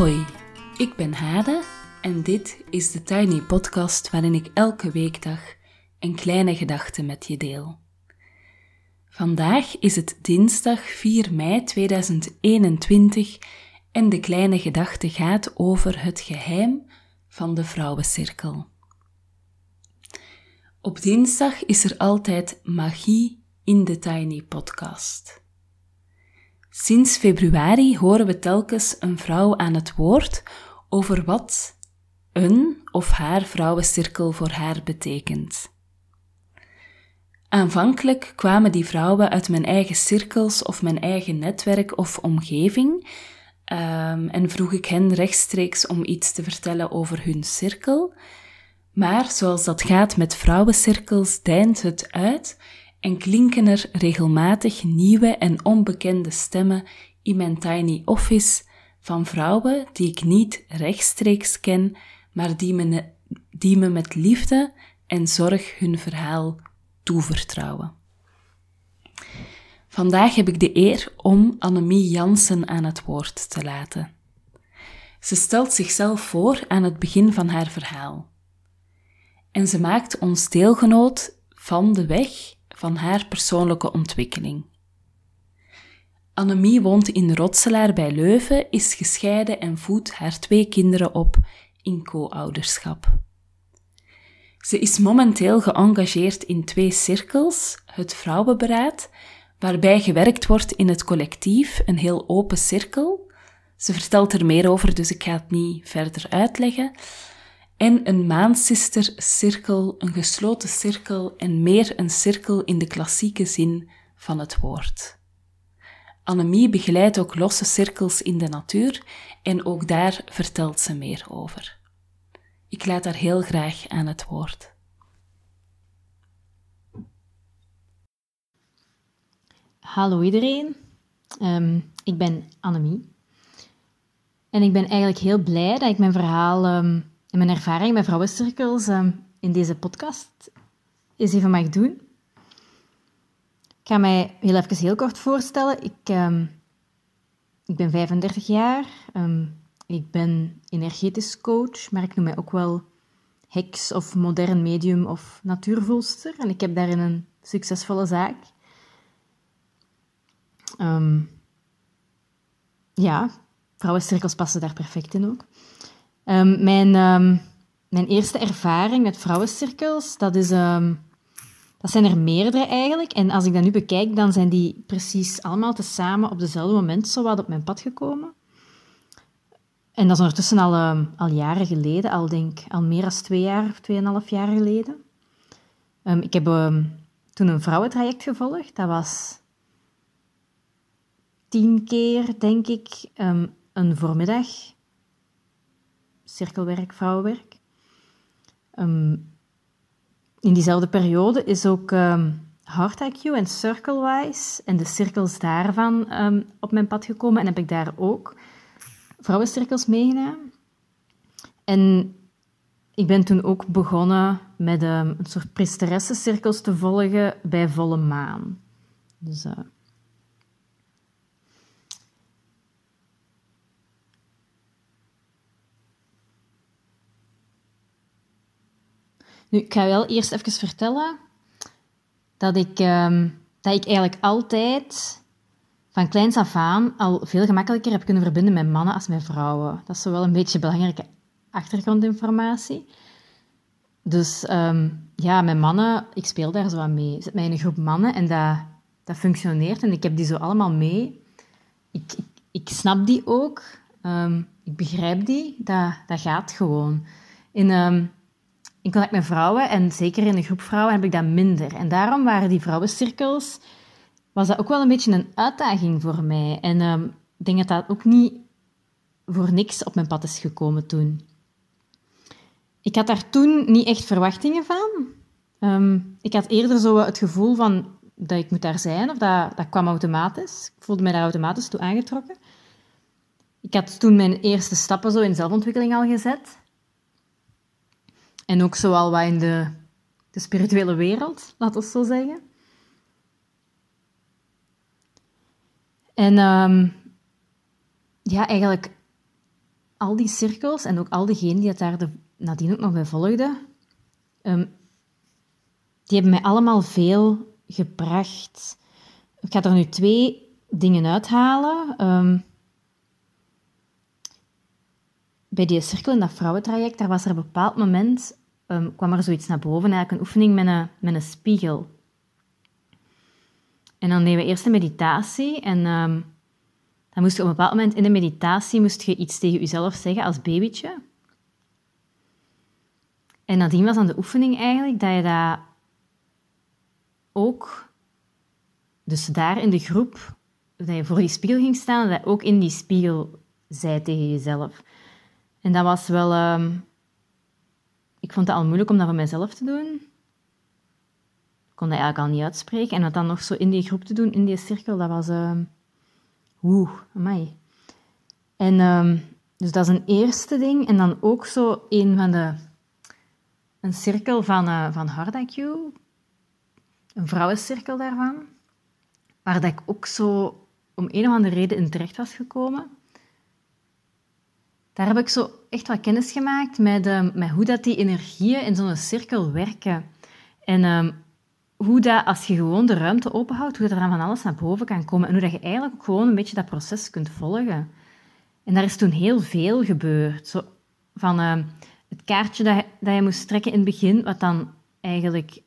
Hoi, ik ben Hade en dit is de Tiny Podcast waarin ik elke weekdag een kleine gedachte met je deel. Vandaag is het dinsdag 4 mei 2021 en de kleine gedachte gaat over het geheim van de vrouwencirkel. Op dinsdag is er altijd magie in de Tiny Podcast. Sinds februari horen we telkens een vrouw aan het woord over wat een of haar vrouwencirkel voor haar betekent. Aanvankelijk kwamen die vrouwen uit mijn eigen cirkels of mijn eigen netwerk of omgeving um, en vroeg ik hen rechtstreeks om iets te vertellen over hun cirkel. Maar zoals dat gaat met vrouwencirkels, deint het uit en klinken er regelmatig nieuwe en onbekende stemmen in mijn tiny office van vrouwen die ik niet rechtstreeks ken, maar die me, die me met liefde en zorg hun verhaal toevertrouwen. Vandaag heb ik de eer om Annemie Jansen aan het woord te laten. Ze stelt zichzelf voor aan het begin van haar verhaal. En ze maakt ons deelgenoot van de weg van haar persoonlijke ontwikkeling. Annemie woont in Rotselaar bij Leuven, is gescheiden en voedt haar twee kinderen op in co-ouderschap. Ze is momenteel geëngageerd in twee cirkels, het Vrouwenberaad, waarbij gewerkt wordt in het collectief, een heel open cirkel. Ze vertelt er meer over, dus ik ga het niet verder uitleggen en een maansister-cirkel, een gesloten cirkel en meer een cirkel in de klassieke zin van het woord. Annemie begeleidt ook losse cirkels in de natuur en ook daar vertelt ze meer over. Ik laat haar heel graag aan het woord. Hallo iedereen, um, ik ben Annemie. En ik ben eigenlijk heel blij dat ik mijn verhaal um, en mijn ervaring met vrouwencirkels uh, in deze podcast eens even mag doen. Ik ga mij heel even heel kort voorstellen. Ik, uh, ik ben 35 jaar. Um, ik ben energetisch coach, maar ik noem mij ook wel heks of modern medium of natuurvoelster. En ik heb daarin een succesvolle zaak. Ja, vrouwencirkels passen daar perfect in ook. Um, mijn, um, mijn eerste ervaring met vrouwencirkels, dat, is, um, dat zijn er meerdere eigenlijk. En als ik dat nu bekijk, dan zijn die precies allemaal tezamen op dezelfde moment zo wat op mijn pad gekomen. En dat is ondertussen al, al jaren geleden, al denk al meer dan twee jaar of tweeënhalf jaar geleden. ik heb toen een vrouwentraject gevolgd. Dat was tien keer, denk ik, een voormiddag cirkelwerk, vrouwenwerk. Um, in diezelfde periode is ook um, Heart IQ en Circlewise en de cirkels daarvan um, op mijn pad gekomen en heb ik daar ook vrouwencirkels meegedaan. En ik ben toen ook begonnen met een soort priesteressencirkels te volgen bij volle maan. Dus uh, Nu, ik ga wel eerst even vertellen dat ik, ehm, dat ik eigenlijk altijd van kleins af aan al veel gemakkelijker heb kunnen verbinden met mannen als met vrouwen. Dat is wel een beetje belangrijke achtergrondinformatie. Dus um, ja, met mannen, ik speel daar zo aan mee. Ik zit mij in een groep mannen en dat, dat functioneert en ik heb die zo allemaal mee. Ik, ik, snap die ook. Um, ik begrijp die. Dat, dat gaat gewoon. In, in contact met vrouwen, en zeker in een groep vrouwen, heb ik dat minder. En daarom waren die vrouwencirkels, was dat ook wel een beetje een uitdaging voor mij. En um, ik denk dat dat ook niet voor niks op mijn pad is gekomen toen. Ik had daar toen niet echt verwachtingen van. Um, ik had eerder zo het gevoel van dat ik moet daar zijn, of dat, dat kwam automatisch. Ik voelde mij daar automatisch toe aangetrokken. Ik had toen mijn eerste stappen zo in zelfontwikkeling al gezet. En ook zoal wat in de, de spirituele wereld, laten we zo zeggen. En um, ja, eigenlijk al die cirkels en ook al diegenen die het daar de, nadien ook nog bij volgden, ehm, die hebben mij allemaal veel gebracht. Ik ga er nu twee dingen uithalen. Ehm, bij die cirkel in dat vrouwentraject, daar was er een bepaald moment, um, kwam er zoiets naar boven, eigenlijk een oefening met een, met een spiegel. En dan deden we eerst een meditatie en um, dan moest je op een bepaald moment in de meditatie moest je iets tegen jezelf zeggen als babytje. En nadien was dan de oefening eigenlijk dat je dat ook, dus daar in de groep, dat je voor die spiegel ging staan, dat je ook in die spiegel zei tegen jezelf. En dat was wel... Um, ik vond het al moeilijk om dat voor mezelf te doen. Ik kon dat eigenlijk al niet uitspreken. En dat dan nog zo in die groep te doen, in die cirkel, dat was... Uh, Oeh, amai. En um, dus dat is een eerste ding. En dan ook zo een van de... Een cirkel van, uh, van Hardak een vrouwencirkel daarvan, waar dat ik ook zo om een of andere reden in terecht was gekomen. Daar heb ik zo echt wat kennis gemaakt met, uh, met hoe dat die energieën in zo'n cirkel werken. En um, hoe dat, als je gewoon de ruimte openhoudt, hoe dat er dan van alles naar boven kan komen. En hoe dat je eigenlijk ook gewoon een beetje dat proces kunt volgen. En daar is toen heel veel gebeurd. Zo van uh, het kaartje dat dat je moest trekken in het begin, wat dan eigenlijk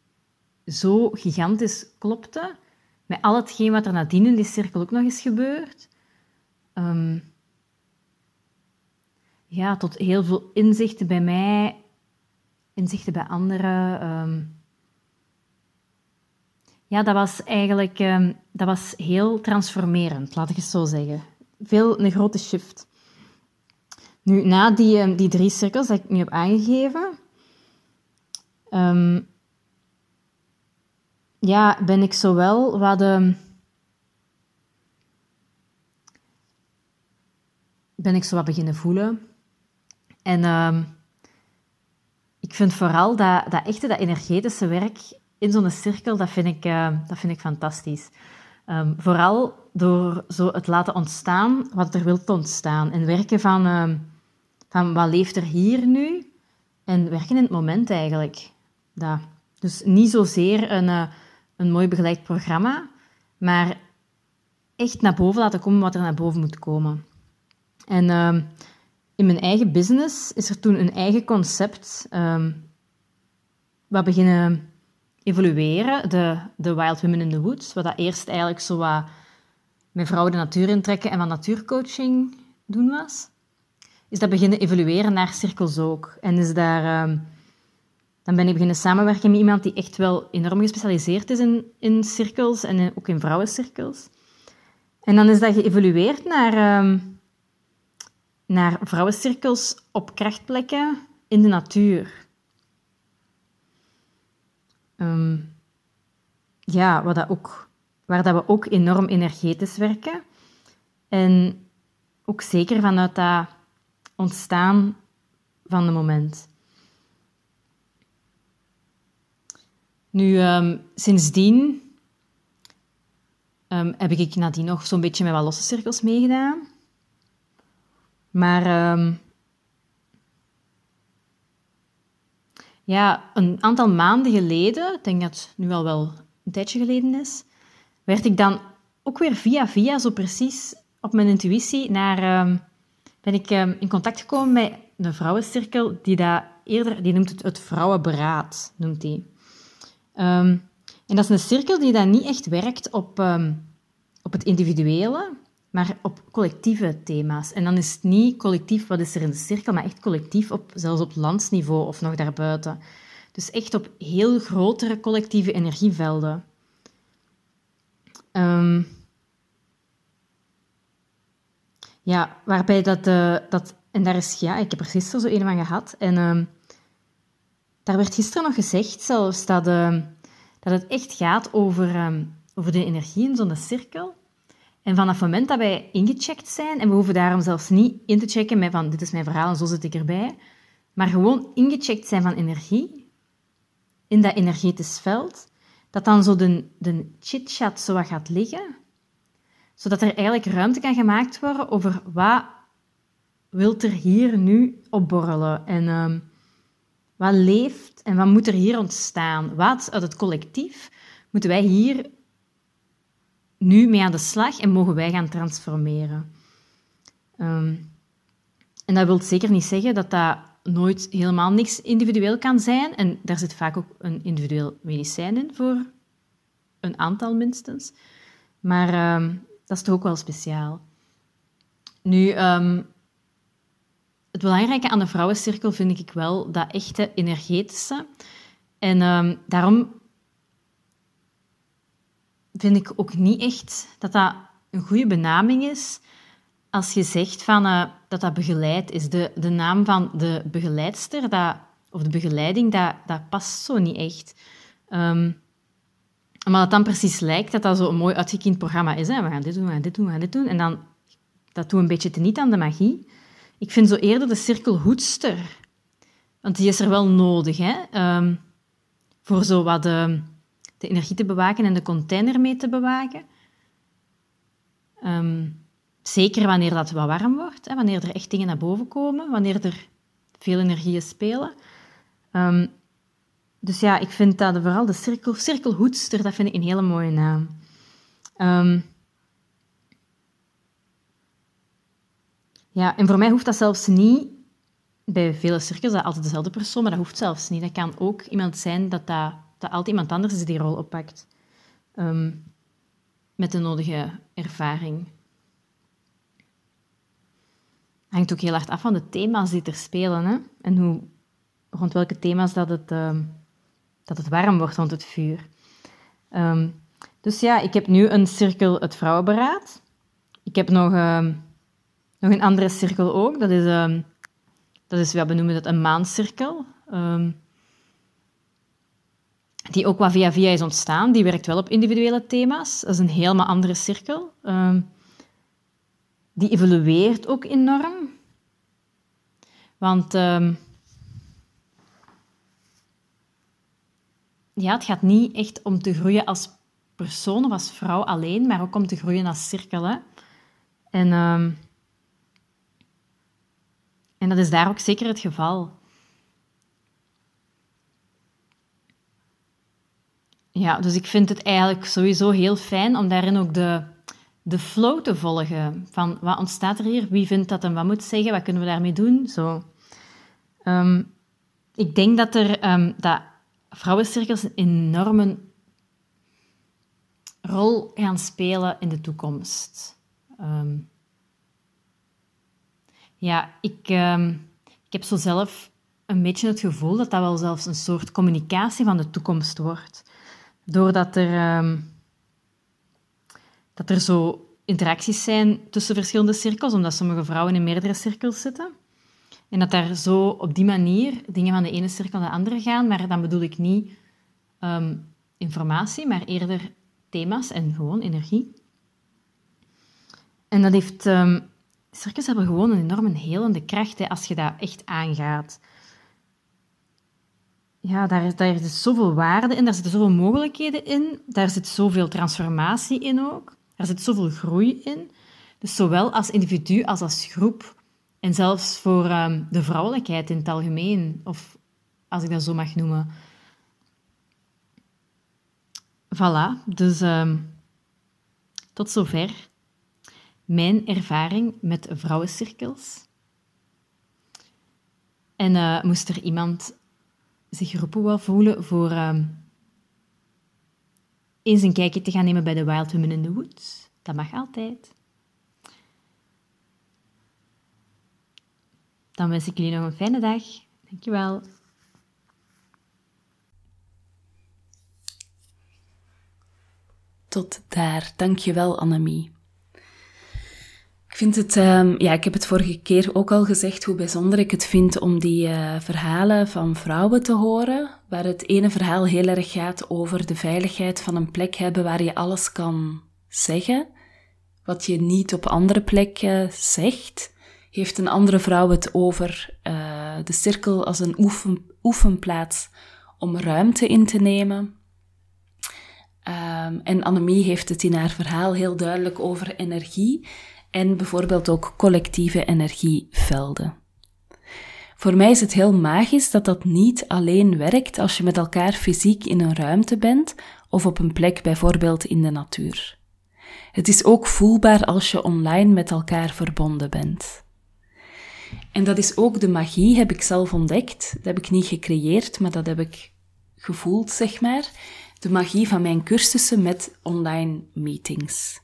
zo gigantisch klopte, met al hetgeen wat er nadien in die cirkel ook nog is gebeurd. Um, ja, tot heel veel inzichten bij mij, inzichten bij anderen. Um, ja, dat was eigenlijk um, dat was heel transformerend, laat ik het zo zeggen. Veel een grote shift. Nu, na die, die drie cirkels die ik nu heb aangegeven, ja, ben ik zowel wat... Um, ben ik zo wat beginnen voelen. En um, ik vind vooral dat, dat echte, dat energetische werk in zo'n cirkel, dat vind ik, uh, dat vind ik fantastisch. Um, vooral door zo het laten ontstaan wat er wilt ontstaan. En werken van, van wat leeft er hier nu? En werken in het moment eigenlijk. Dat. Dus niet zozeer een, uh, een mooi begeleid programma, maar echt naar boven laten komen wat er naar boven moet komen. En in mijn eigen business is er toen een eigen concept um, wat beginnen evolueren, de, de Wild Women in the Woods, wat dat eerst eigenlijk zo wat met vrouwen de natuur intrekken en wat natuurcoaching doen was, is dat beginnen evolueren naar cirkels ook. En is daar... Um, dan ben ik beginnen samenwerken met iemand die echt wel enorm gespecialiseerd is in, in cirkels en ook in vrouwencirkels. En dan is dat geëvolueerd naar, um, naar vrouwencirkels op krachtplekken in de natuur. Um, ja, dat ook, waar dat we ook enorm energetisch werken. En ook zeker vanuit dat ontstaan van het moment. Nu, um, sindsdien um, heb ik nadien nog zo'n beetje met wat losse cirkels meegedaan. Maar um, ja, een aantal maanden geleden, ik denk dat het nu al wel een tijdje geleden is, werd ik dan ook weer via via, zo precies op mijn intuïtie, naar, ben ik in contact gekomen met een vrouwencirkel die dat eerder, die noemt het het vrouwenberaad, noemt die. En dat is een cirkel die dan niet echt werkt op, op het individuele, maar op collectieve thema's. En dan is het niet collectief, wat is er in de cirkel, maar echt collectief, op, zelfs op landsniveau of nog daarbuiten. Dus echt op heel grotere collectieve energievelden. Um, ja, waarbij dat, uh, dat... En daar is... Ja, ik heb er gisteren zo een van gehad. En um, daar werd gisteren nog gezegd zelfs dat, uh, dat het echt gaat over, over de energie in zo'n cirkel. En vanaf het moment dat wij ingecheckt zijn, en we hoeven daarom zelfs niet in te checken met van dit is mijn verhaal en zo zit ik erbij, maar gewoon ingecheckt zijn van energie, in dat energetisch veld, dat dan zo de, de chit-chat zo wat gaat liggen, zodat er eigenlijk ruimte kan gemaakt worden over wat, wilt er hier nu opborrelen? En ehm, wat leeft en wat moet er hier ontstaan? Wat uit het collectief moeten wij hier nu mee aan de slag en mogen wij gaan transformeren? Ehm, en dat wil zeker niet zeggen dat dat nooit helemaal niks individueel kan zijn. En daar zit vaak ook een individueel medicijn in voor een aantal minstens. Maar ehm, dat is toch ook wel speciaal. Nu, ehm, het belangrijke aan de vrouwencirkel vind ik wel dat echte energetische. En daarom vind ik ook niet echt dat dat een goede benaming is als je zegt van, uh, dat dat begeleid is. De, de naam van de begeleidster dat, of de begeleiding, dat, dat past zo niet echt. Um, maar het dan precies lijkt dat dat zo een mooi uitgekiend programma is. Hè. We gaan dit doen, we gaan dit doen, we gaan dit doen. En dan, dat doet een beetje teniet aan de magie. Ik vind zo eerder de cirkelhoedster. Want die is er wel nodig, hè. Um, voor zo wat de, de, energie te bewaken en de container mee te bewaken. Um, zeker wanneer dat wat warm wordt, hè, wanneer er echt dingen naar boven komen, wanneer er veel energieën spelen. Um, dus ja, ik vind dat vooral de cirkel, cirkelhoedster, dat vind ik een hele mooie naam. Um, ja, en voor mij hoeft dat zelfs niet, bij vele cirkels, dat altijd dezelfde persoon, maar dat hoeft zelfs niet. Dat kan ook iemand zijn dat, dat, dat altijd iemand anders die rol oppakt. Um, met de nodige ervaring. Hangt ook heel hard af van de thema's die er spelen. Hè? En hoe, rond welke thema's dat het... Uh, dat het warm wordt rond het vuur. Ehm, dus ja, ik heb nu een cirkel het vrouwenberaad. Ik heb nog, ehm, nog een andere cirkel ook. Dat is, dat is we noemen dat een maancirkel. Die ook wat via via is ontstaan. Die werkt wel op individuele thema's. Dat is een helemaal andere cirkel. die evolueert ook enorm. Want ja, het gaat niet echt om te groeien als persoon of als vrouw alleen, maar ook om te groeien als cirkel. Hè? En, uh, en dat is daar ook zeker het geval. Ja, dus ik vind het eigenlijk sowieso heel fijn om daarin ook de, de flow te volgen. Van wat ontstaat er hier? Wie vindt dat en wat moet zeggen? Wat kunnen we daarmee doen? Zo. Um, ik denk dat er um, dat vrouwencirkels een enorme rol gaan spelen in de toekomst. Ehm, ja, ik, ik heb zo zelf een beetje het gevoel dat dat wel zelfs een soort communicatie van de toekomst wordt. Doordat er, um, dat er zo interacties zijn tussen verschillende cirkels, omdat sommige vrouwen in meerdere cirkels zitten. En dat daar zo op die manier dingen van de ene cirkel naar de andere gaan, maar dan bedoel ik niet um, informatie, maar eerder thema's en gewoon energie. En dat heeft... Um, cirkels hebben gewoon een enorme helende kracht hè, als je dat echt aangaat. Ja, daar, daar zit zoveel waarde in, daar zitten zoveel mogelijkheden in, daar zit zoveel transformatie in ook, daar zit zoveel groei in. Dus zowel als individu als als groep en zelfs voor um, de vrouwelijkheid in het algemeen, of als ik dat zo mag noemen. Voilà, dus um, tot zover mijn ervaring met vrouwencirkels. En uh, moest er iemand zich geroepen wel voelen voor um, eens een kijkje te gaan nemen bij de Wild Women in the Woods, dat mag altijd. Dan wens ik jullie nog een fijne dag. Dankjewel. Tot daar. Dankjewel, Annemie. Ik vind het, um, ja, ik heb het vorige keer ook al gezegd hoe bijzonder ik het vind om die uh, verhalen van vrouwen te horen, waar het ene verhaal heel erg gaat over de veiligheid van een plek hebben waar je alles kan zeggen, wat je niet op andere plekken zegt heeft een andere vrouw het over uh, de cirkel als een oefen, oefenplaats om ruimte in te nemen. Um, en Annemie heeft het in haar verhaal heel duidelijk over energie. En bijvoorbeeld ook collectieve energievelden. Voor mij is het heel magisch dat dat niet alleen werkt als je met elkaar fysiek in een ruimte bent of op een plek bijvoorbeeld in de natuur. Het is ook voelbaar als je online met elkaar verbonden bent. En dat is ook de magie, heb ik zelf ontdekt. Dat heb ik niet gecreëerd, maar dat heb ik gevoeld, zeg maar. De magie van mijn cursussen met online meetings.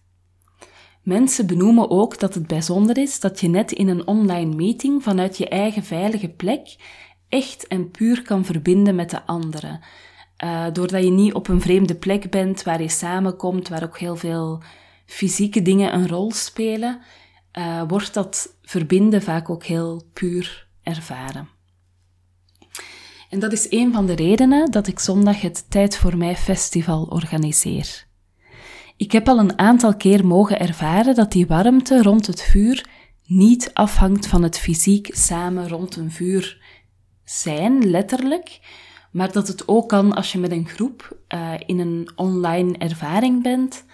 Mensen benoemen ook dat het bijzonder is dat je net in een online meeting vanuit je eigen veilige plek echt en puur kan verbinden met de anderen. Uh, doordat je niet op een vreemde plek bent waar je samenkomt, waar ook heel veel fysieke dingen een rol spelen, uh, wordt dat verbinden vaak ook heel puur ervaren. En dat is een van de redenen dat ik zondag het Tijd voor Mij Festival organiseer. Ik heb al een aantal keer mogen ervaren dat die warmte rond het vuur niet afhangt van het fysiek samen rond een vuur zijn, letterlijk, maar dat het ook kan als je met een groep uh, in een online ervaring bent.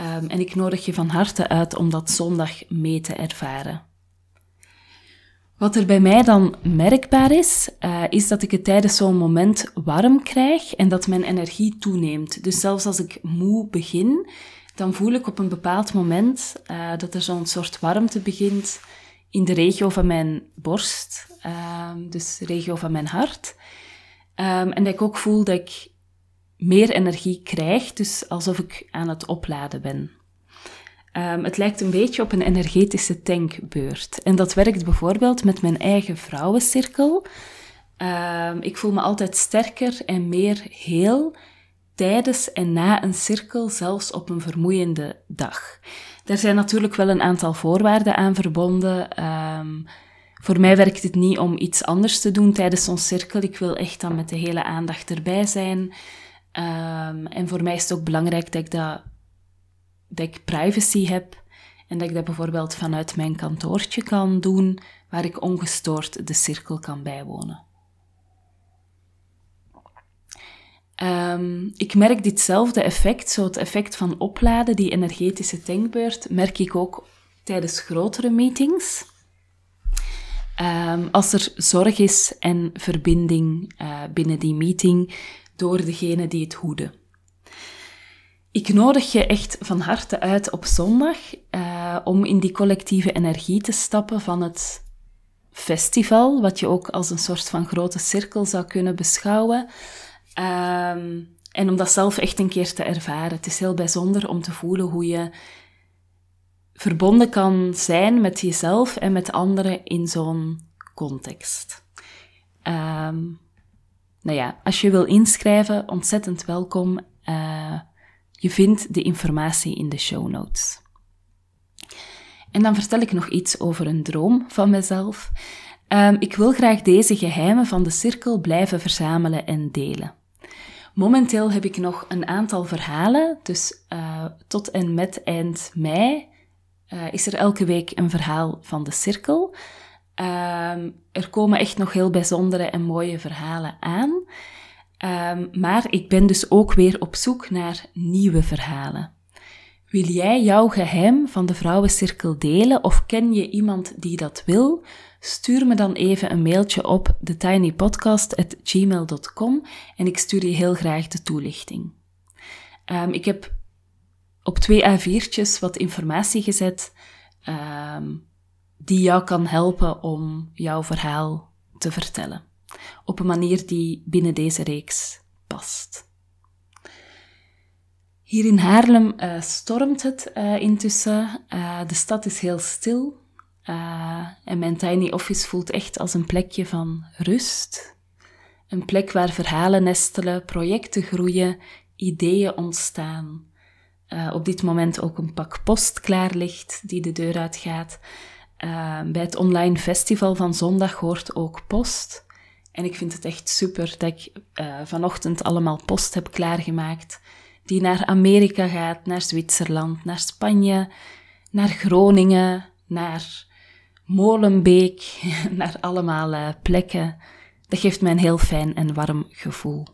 Um, en ik nodig je van harte uit om dat zondag mee te ervaren. Wat er bij mij dan merkbaar is, uh, is dat ik het tijdens zo'n moment warm krijg en dat mijn energie toeneemt. Dus zelfs als ik moe begin, dan voel ik op een bepaald moment uh, dat er zo'n soort warmte begint in de regio van mijn borst, uh, dus de regio van mijn hart. Um, en dat ik ook voel dat ik meer energie krijg, dus alsof ik aan het opladen ben. Um, het lijkt een beetje op een energetische tankbeurt. En dat werkt bijvoorbeeld met mijn eigen vrouwencirkel. Um, ik voel me altijd sterker en meer heel tijdens en na een cirkel, zelfs op een vermoeiende dag. Daar zijn natuurlijk wel een aantal voorwaarden aan verbonden. Um, voor mij werkt het niet om iets anders te doen tijdens zo'n cirkel. Ik wil echt dan met de hele aandacht erbij zijn. En voor mij is het ook belangrijk dat ik, dat, dat ik privacy heb. En dat ik dat bijvoorbeeld vanuit mijn kantoortje kan doen, waar ik ongestoord de cirkel kan bijwonen. Um, ik merk ditzelfde effect, zo het effect van opladen, die energetische tankbeurt, merk ik ook tijdens grotere meetings. Um, als er zorg is en verbinding uh, binnen die meeting door degene die het hoeden. Ik nodig je echt van harte uit op zondag uh, om in die collectieve energie te stappen van het festival, wat je ook als een soort van grote cirkel zou kunnen beschouwen. Um, en om dat zelf echt een keer te ervaren. Het is heel bijzonder om te voelen hoe je verbonden kan zijn met jezelf en met anderen in zo'n context. Um, nou ja, als je wil inschrijven, ontzettend welkom. Uh, je vindt de informatie in de show notes. En dan vertel ik nog iets over een droom van mezelf. Um, ik wil graag deze geheimen van de cirkel blijven verzamelen en delen. Momenteel heb ik nog een aantal verhalen, dus uh, tot en met eind mei uh, is er elke week een verhaal van de cirkel. Uh, er komen echt nog heel bijzondere en mooie verhalen aan. Um, maar ik ben dus ook weer op zoek naar nieuwe verhalen. Wil jij jouw geheim van de vrouwencirkel delen of ken je iemand die dat wil? Stuur me dan even een mailtje op thetinypodcast.gmail.com en ik stuur je heel graag de toelichting. Um, ik heb op twee A4'tjes wat informatie gezet um, die jou kan helpen om jouw verhaal te vertellen. Op een manier die binnen deze reeks past. Hier in Haarlem uh, stormt het uh, intussen. Uh, de stad is heel stil. en mijn tiny office voelt echt als een plekje van rust. Een plek waar verhalen nestelen, projecten groeien, ideeën ontstaan. op dit moment ook een pak post klaar ligt die de deur uitgaat. bij het online festival van zondag hoort ook post. En ik vind het echt super dat ik vanochtend allemaal post heb klaargemaakt die naar Amerika gaat, naar Zwitserland, naar Spanje, naar Groningen, naar Molenbeek, naar allemaal uh, plekken. Dat geeft mij een heel fijn en warm gevoel.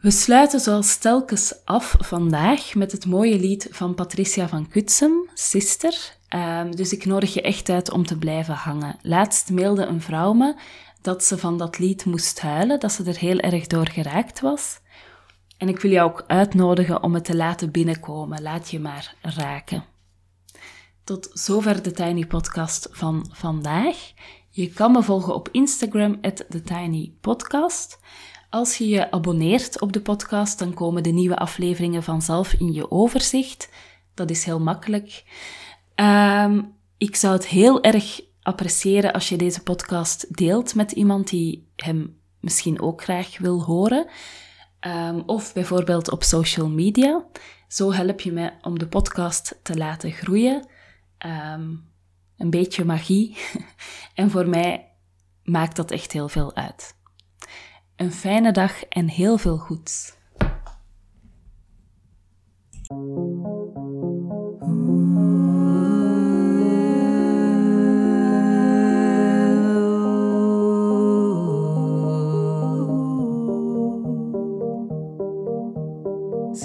We sluiten zoals telkens af vandaag met het mooie lied van Patricia van Kutsem, Sister. Ehm, dus ik nodig je echt uit om te blijven hangen. Laatst mailde een vrouw me dat ze van dat lied moest huilen, dat ze er heel erg door geraakt was. En ik wil jou ook uitnodigen om het te laten binnenkomen. Laat je maar raken. Tot zover de Tiny Podcast van vandaag. Je kan me volgen op Instagram, TheTinyPodcast. Als je je abonneert op de podcast, dan komen de nieuwe afleveringen vanzelf in je overzicht. Dat is heel makkelijk. Ehm, ik zou het heel erg appreciëren als je deze podcast deelt met iemand die hem misschien ook graag wil horen. Ehm, of bijvoorbeeld op social media. Zo help je mij om de podcast te laten groeien. Ehm, een beetje magie. en voor mij maakt dat echt heel veel uit. Een fijne dag en heel veel goeds.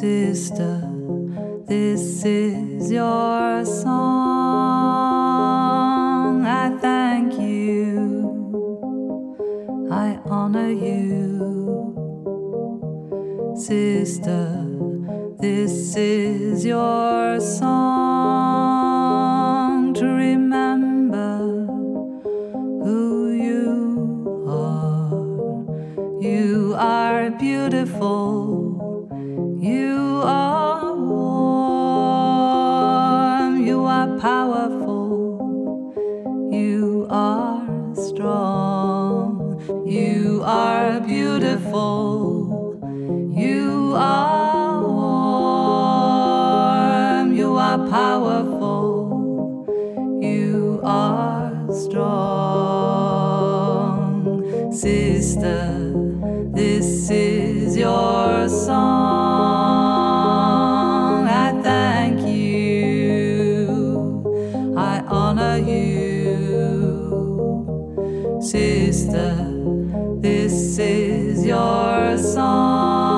Sister, this is your song. I thank you, I honor you. Sister, this is your song you. Sister, this is your song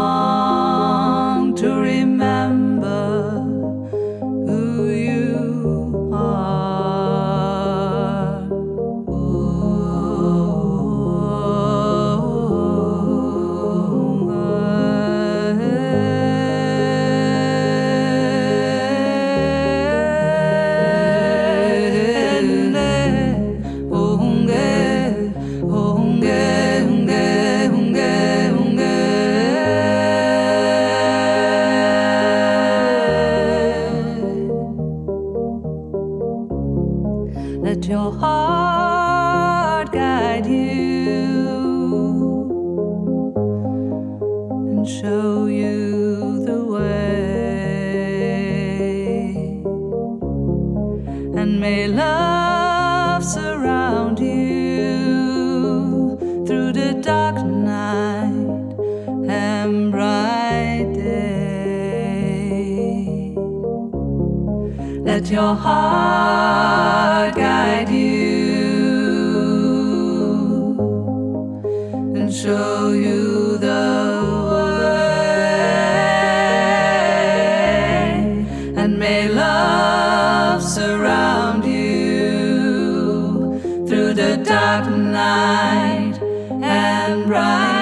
Let your heart guide you and show you your heart guide you and show you the way. And may love surround you through the dark night and bright